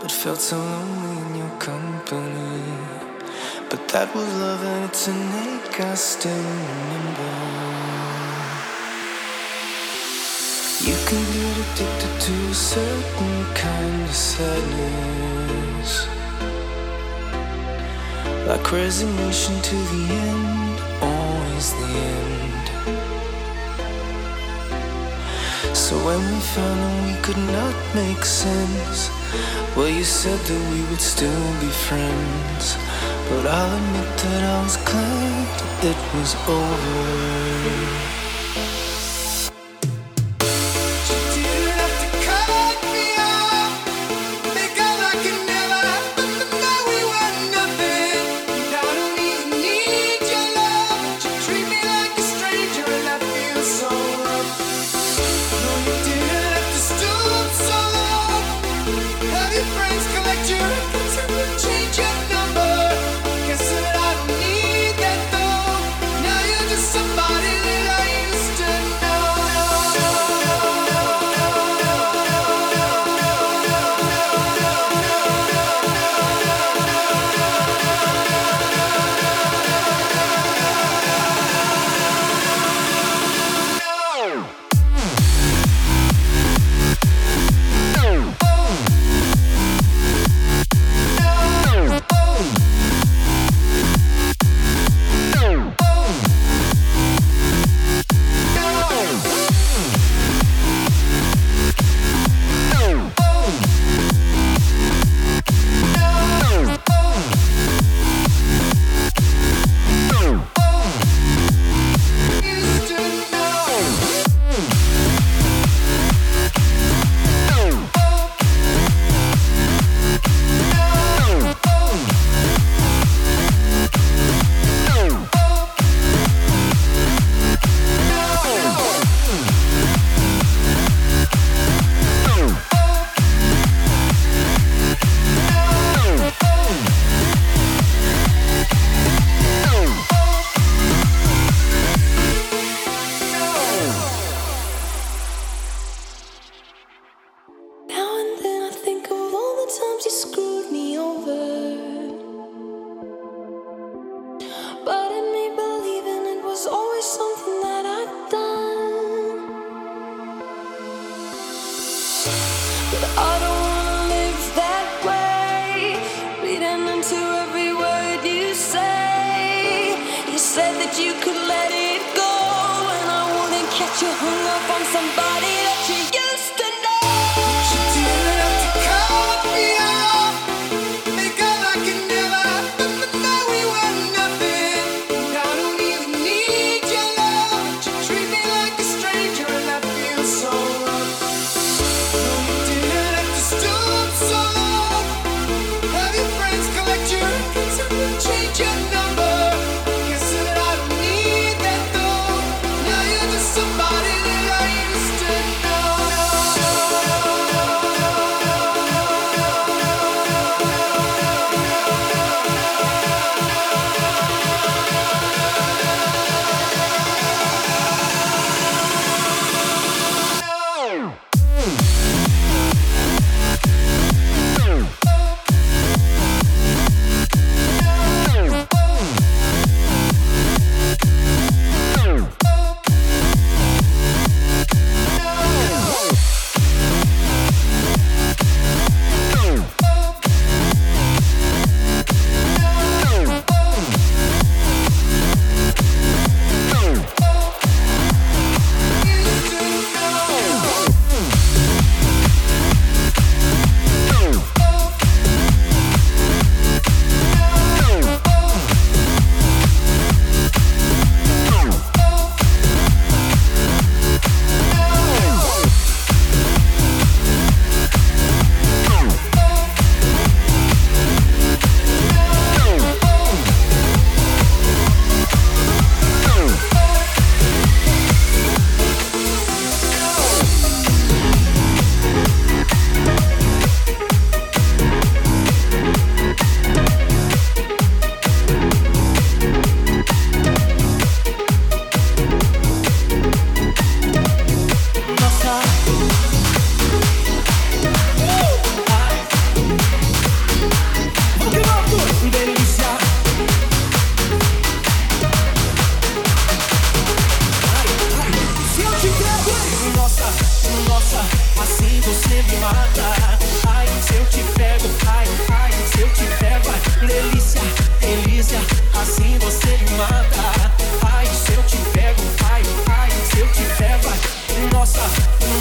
but felt so lonely in your company. But that was love and it's an ache I still remember. Can get addicted to a certain kind of sadness. Like resignation to the end, always the end. So when we found that we could not make sense, well, you said that we would still be friends. But I'll admit that I was glad it was over.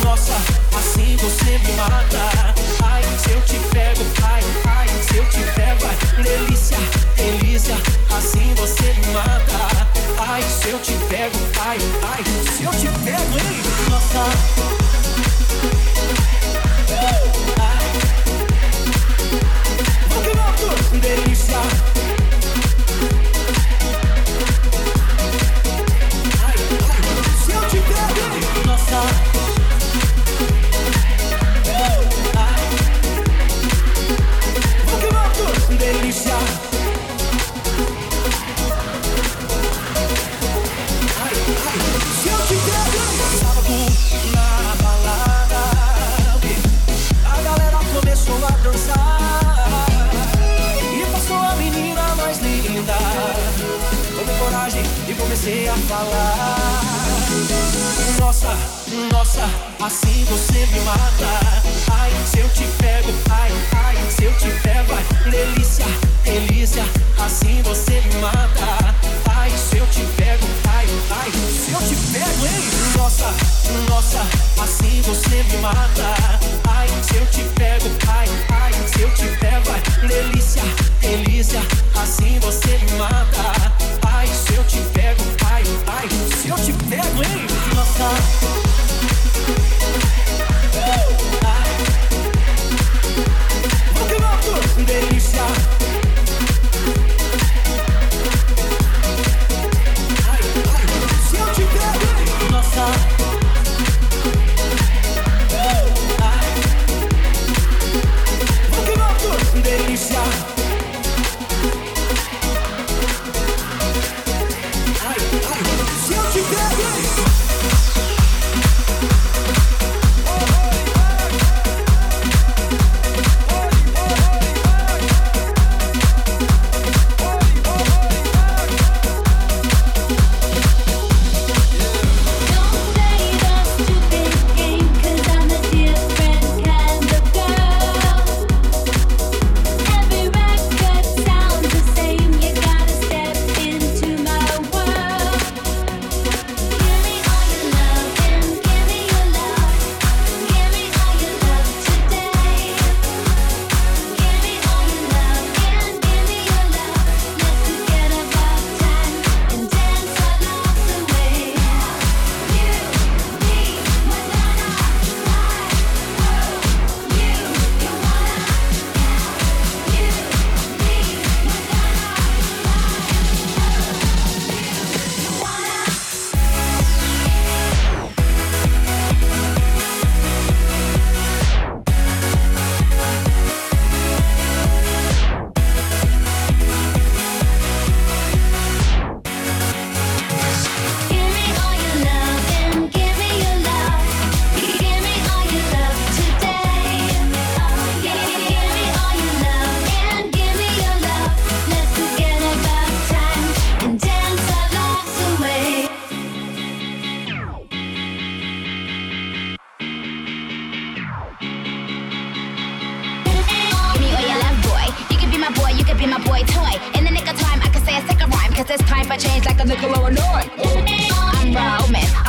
nossa, assim você me mata. Ai, se eu te pego, ai, ai, se eu te pego, vai. Assim você me mata. Ai, se eu te pego, ai, ai, se eu te pego, ai, delícia, delícia, assim você me mata. Ai, se eu te pego, ai, ai, se eu te pego, hein? Nossa, nossa, assim você me mata. Ai, se eu te pego, ai, ai, se eu te pego, ai, delícia, delícia, assim você me mata. Ai, se eu te pego, ai, ai, se eu te pego, hein? Nossa.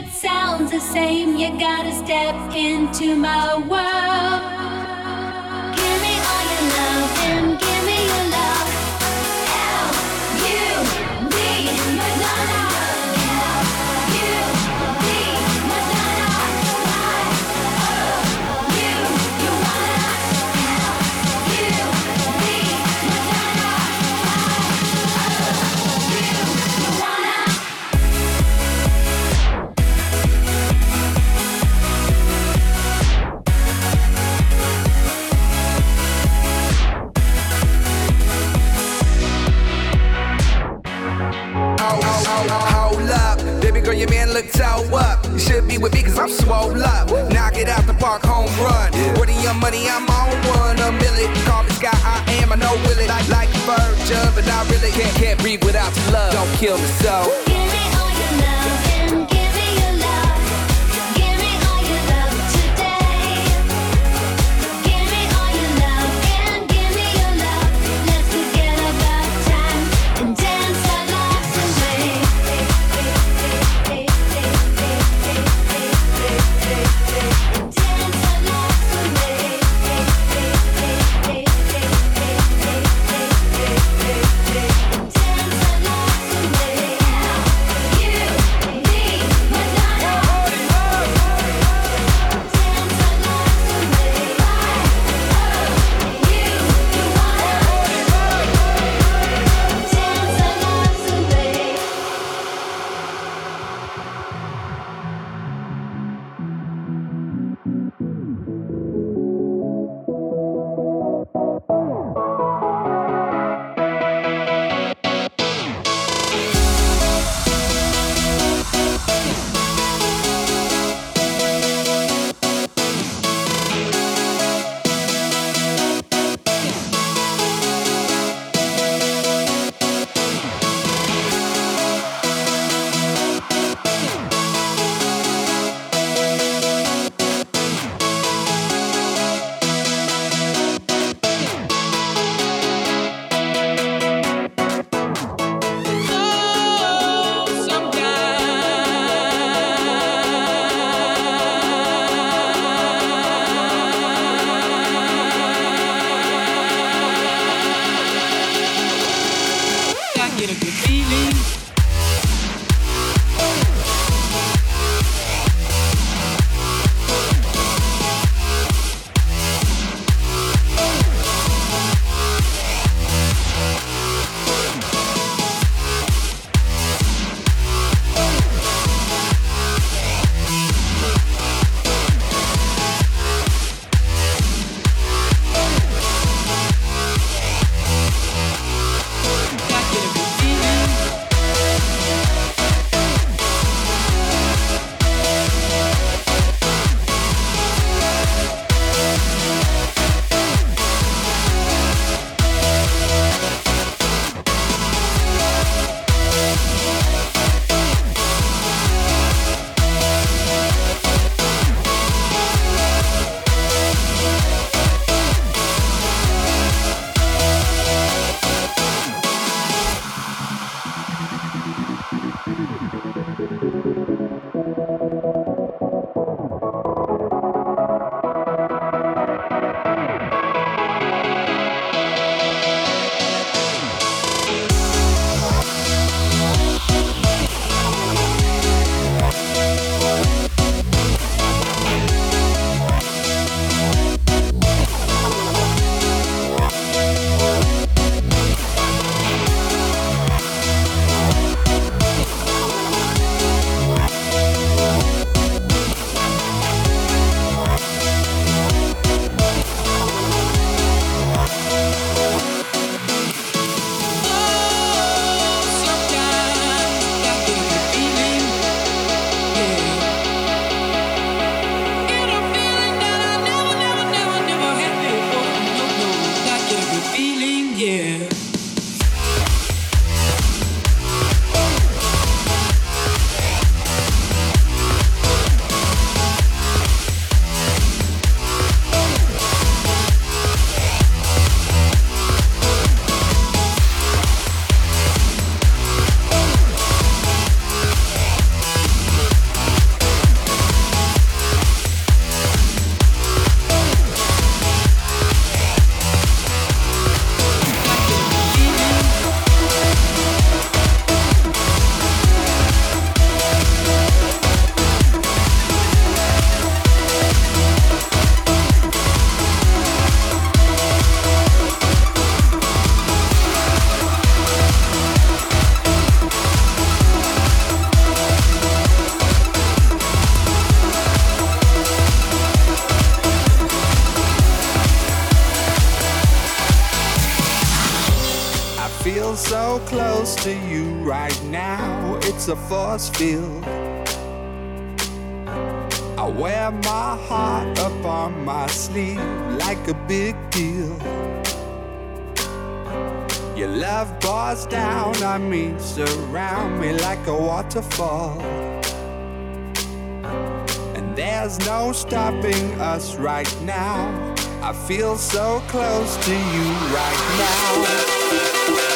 Record sounds the same, you gotta step into my world. Look toe up. You should be with me cause I'm swole up. Knock it out the park, home run. Where the money, I'm on one. A million, call me Sky, I am, I know will it. Like, like Virgin, but I really can't, can't breathe without your love. Don't kill me so. a field. I wear my heart up on my sleeve like a big deal. Your love pours down on me, surround me like a waterfall. And there's no stopping us right now. I feel so close to you right now.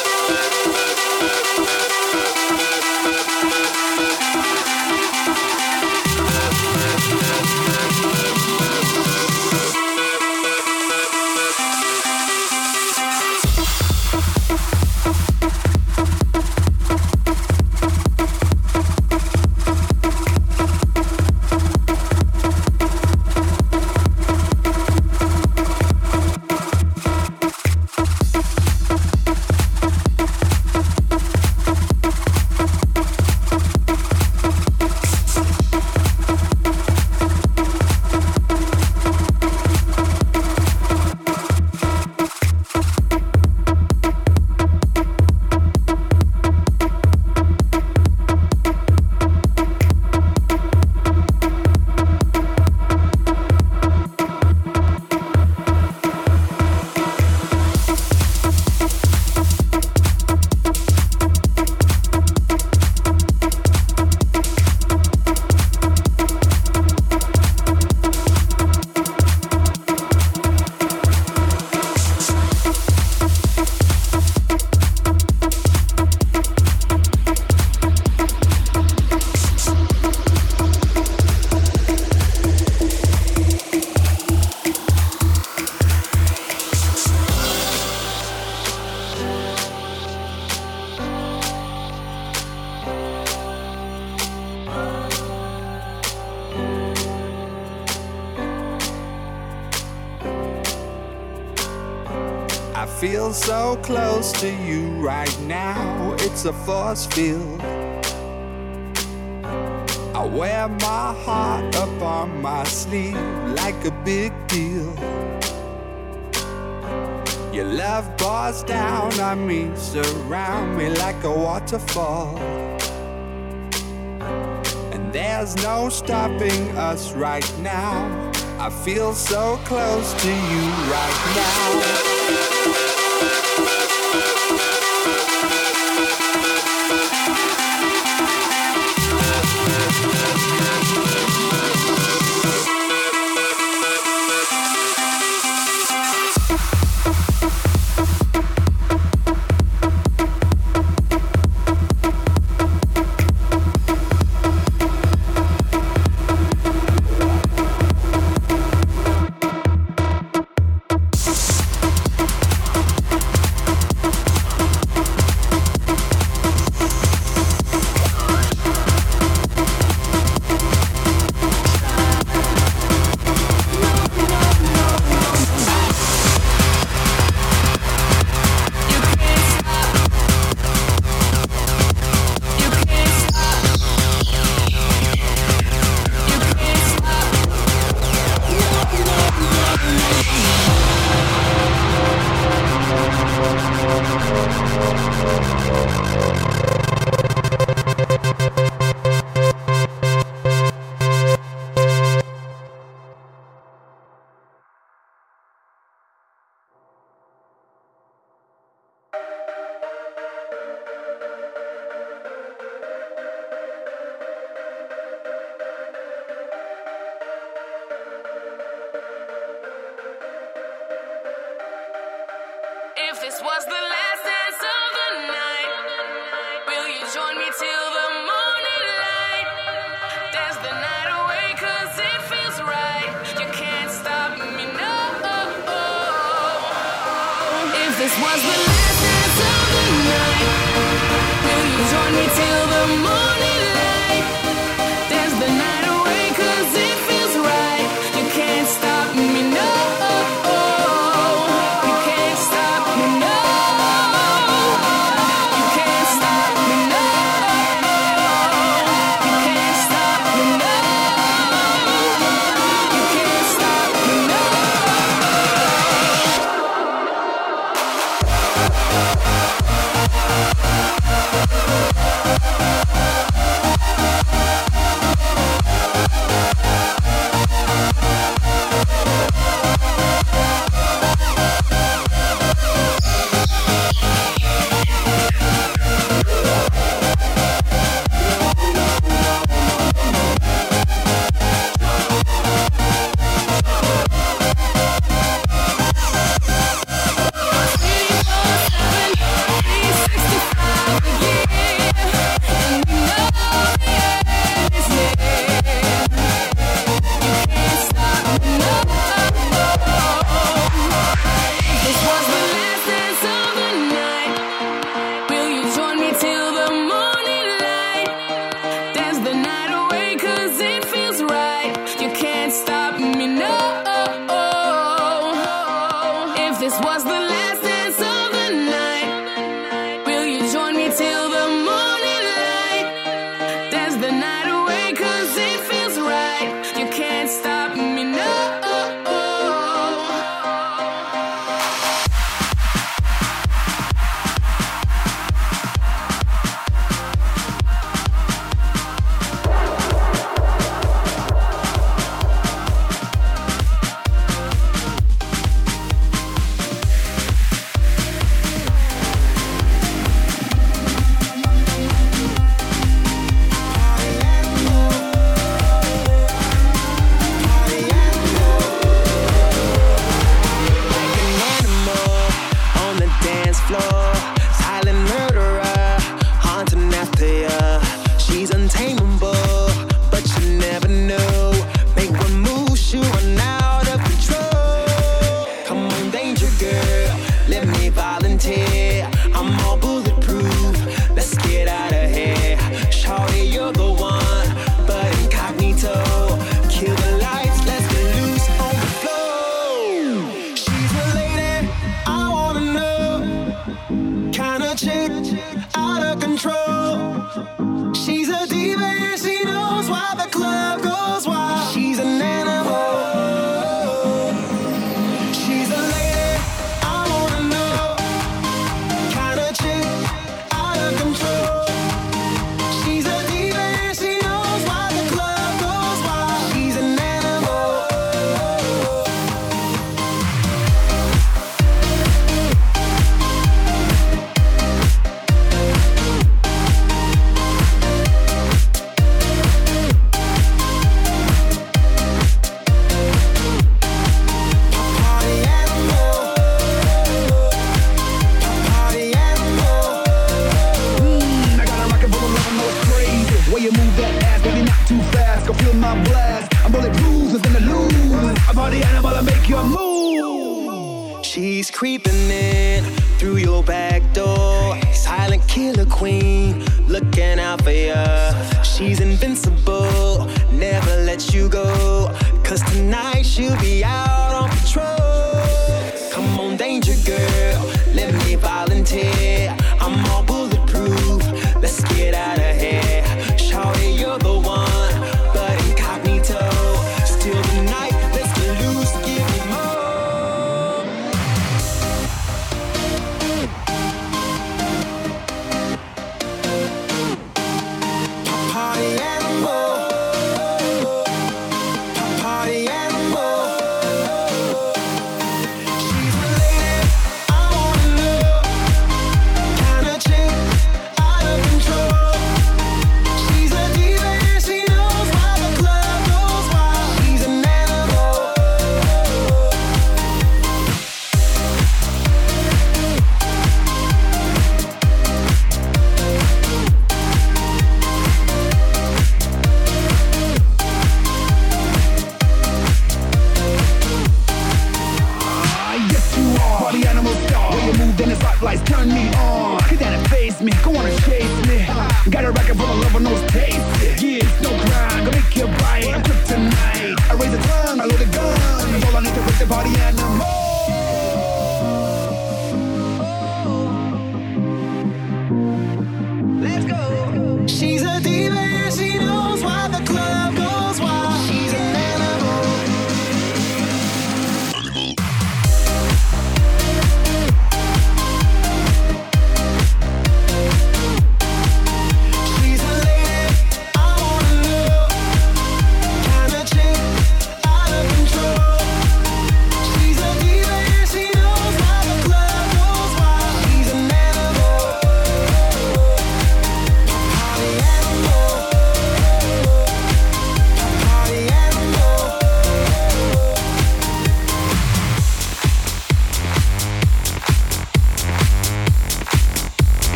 I wear my heart up on my sleeve like a big deal. Your love pours down on me, surround me like a waterfall. And there's no stopping us right now. I feel so close to you right now.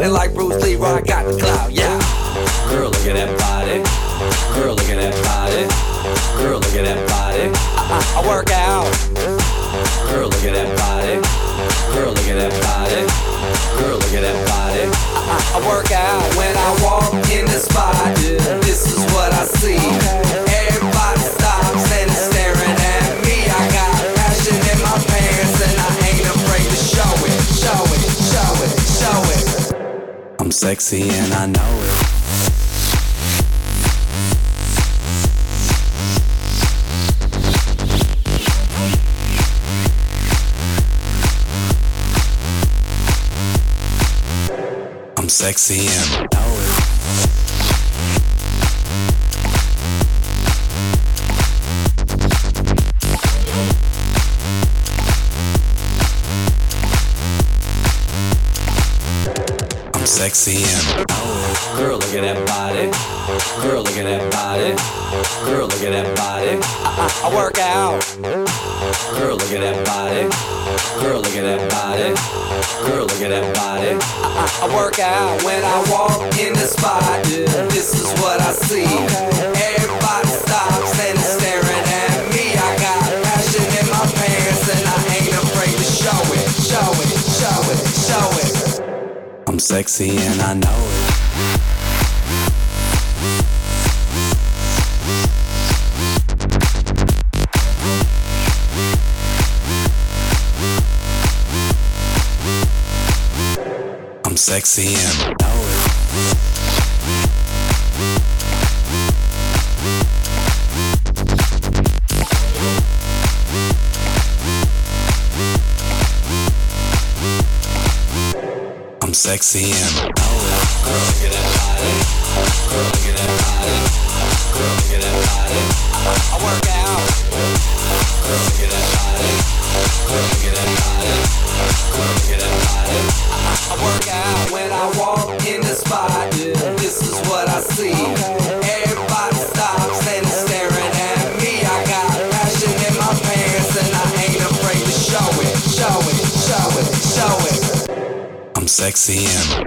And like Bruce Lee, I got the clout. Yeah. Girl, look at that body. Girl, look at that body. Girl, look at that body. I, I, I work out. Girl, look at that body. Girl, look at that body. Girl, look at that body. I, I, I work out when I walk in the spot. This is what I see. Everybody stops and sexy and I know it. I'm sexy and I, work out. Girl, look at that body. Girl, look at that body. Girl, look at that body. I, I, I work out when I walk in the spot. This is what I see. Everybody stops and is staring at me. I got passion in my pants and I ain't afraid to show it, show it, show it, show it. I'm sexy and I know it. Girl, look at that body. I, work out. Girl, that body. Girl, that body. I work out when I walk in the spot. This is what I see. Everybody stops and is staring at me. I got passion in my pants and I ain't afraid to show it, show it, show it, show it. I'm sexy and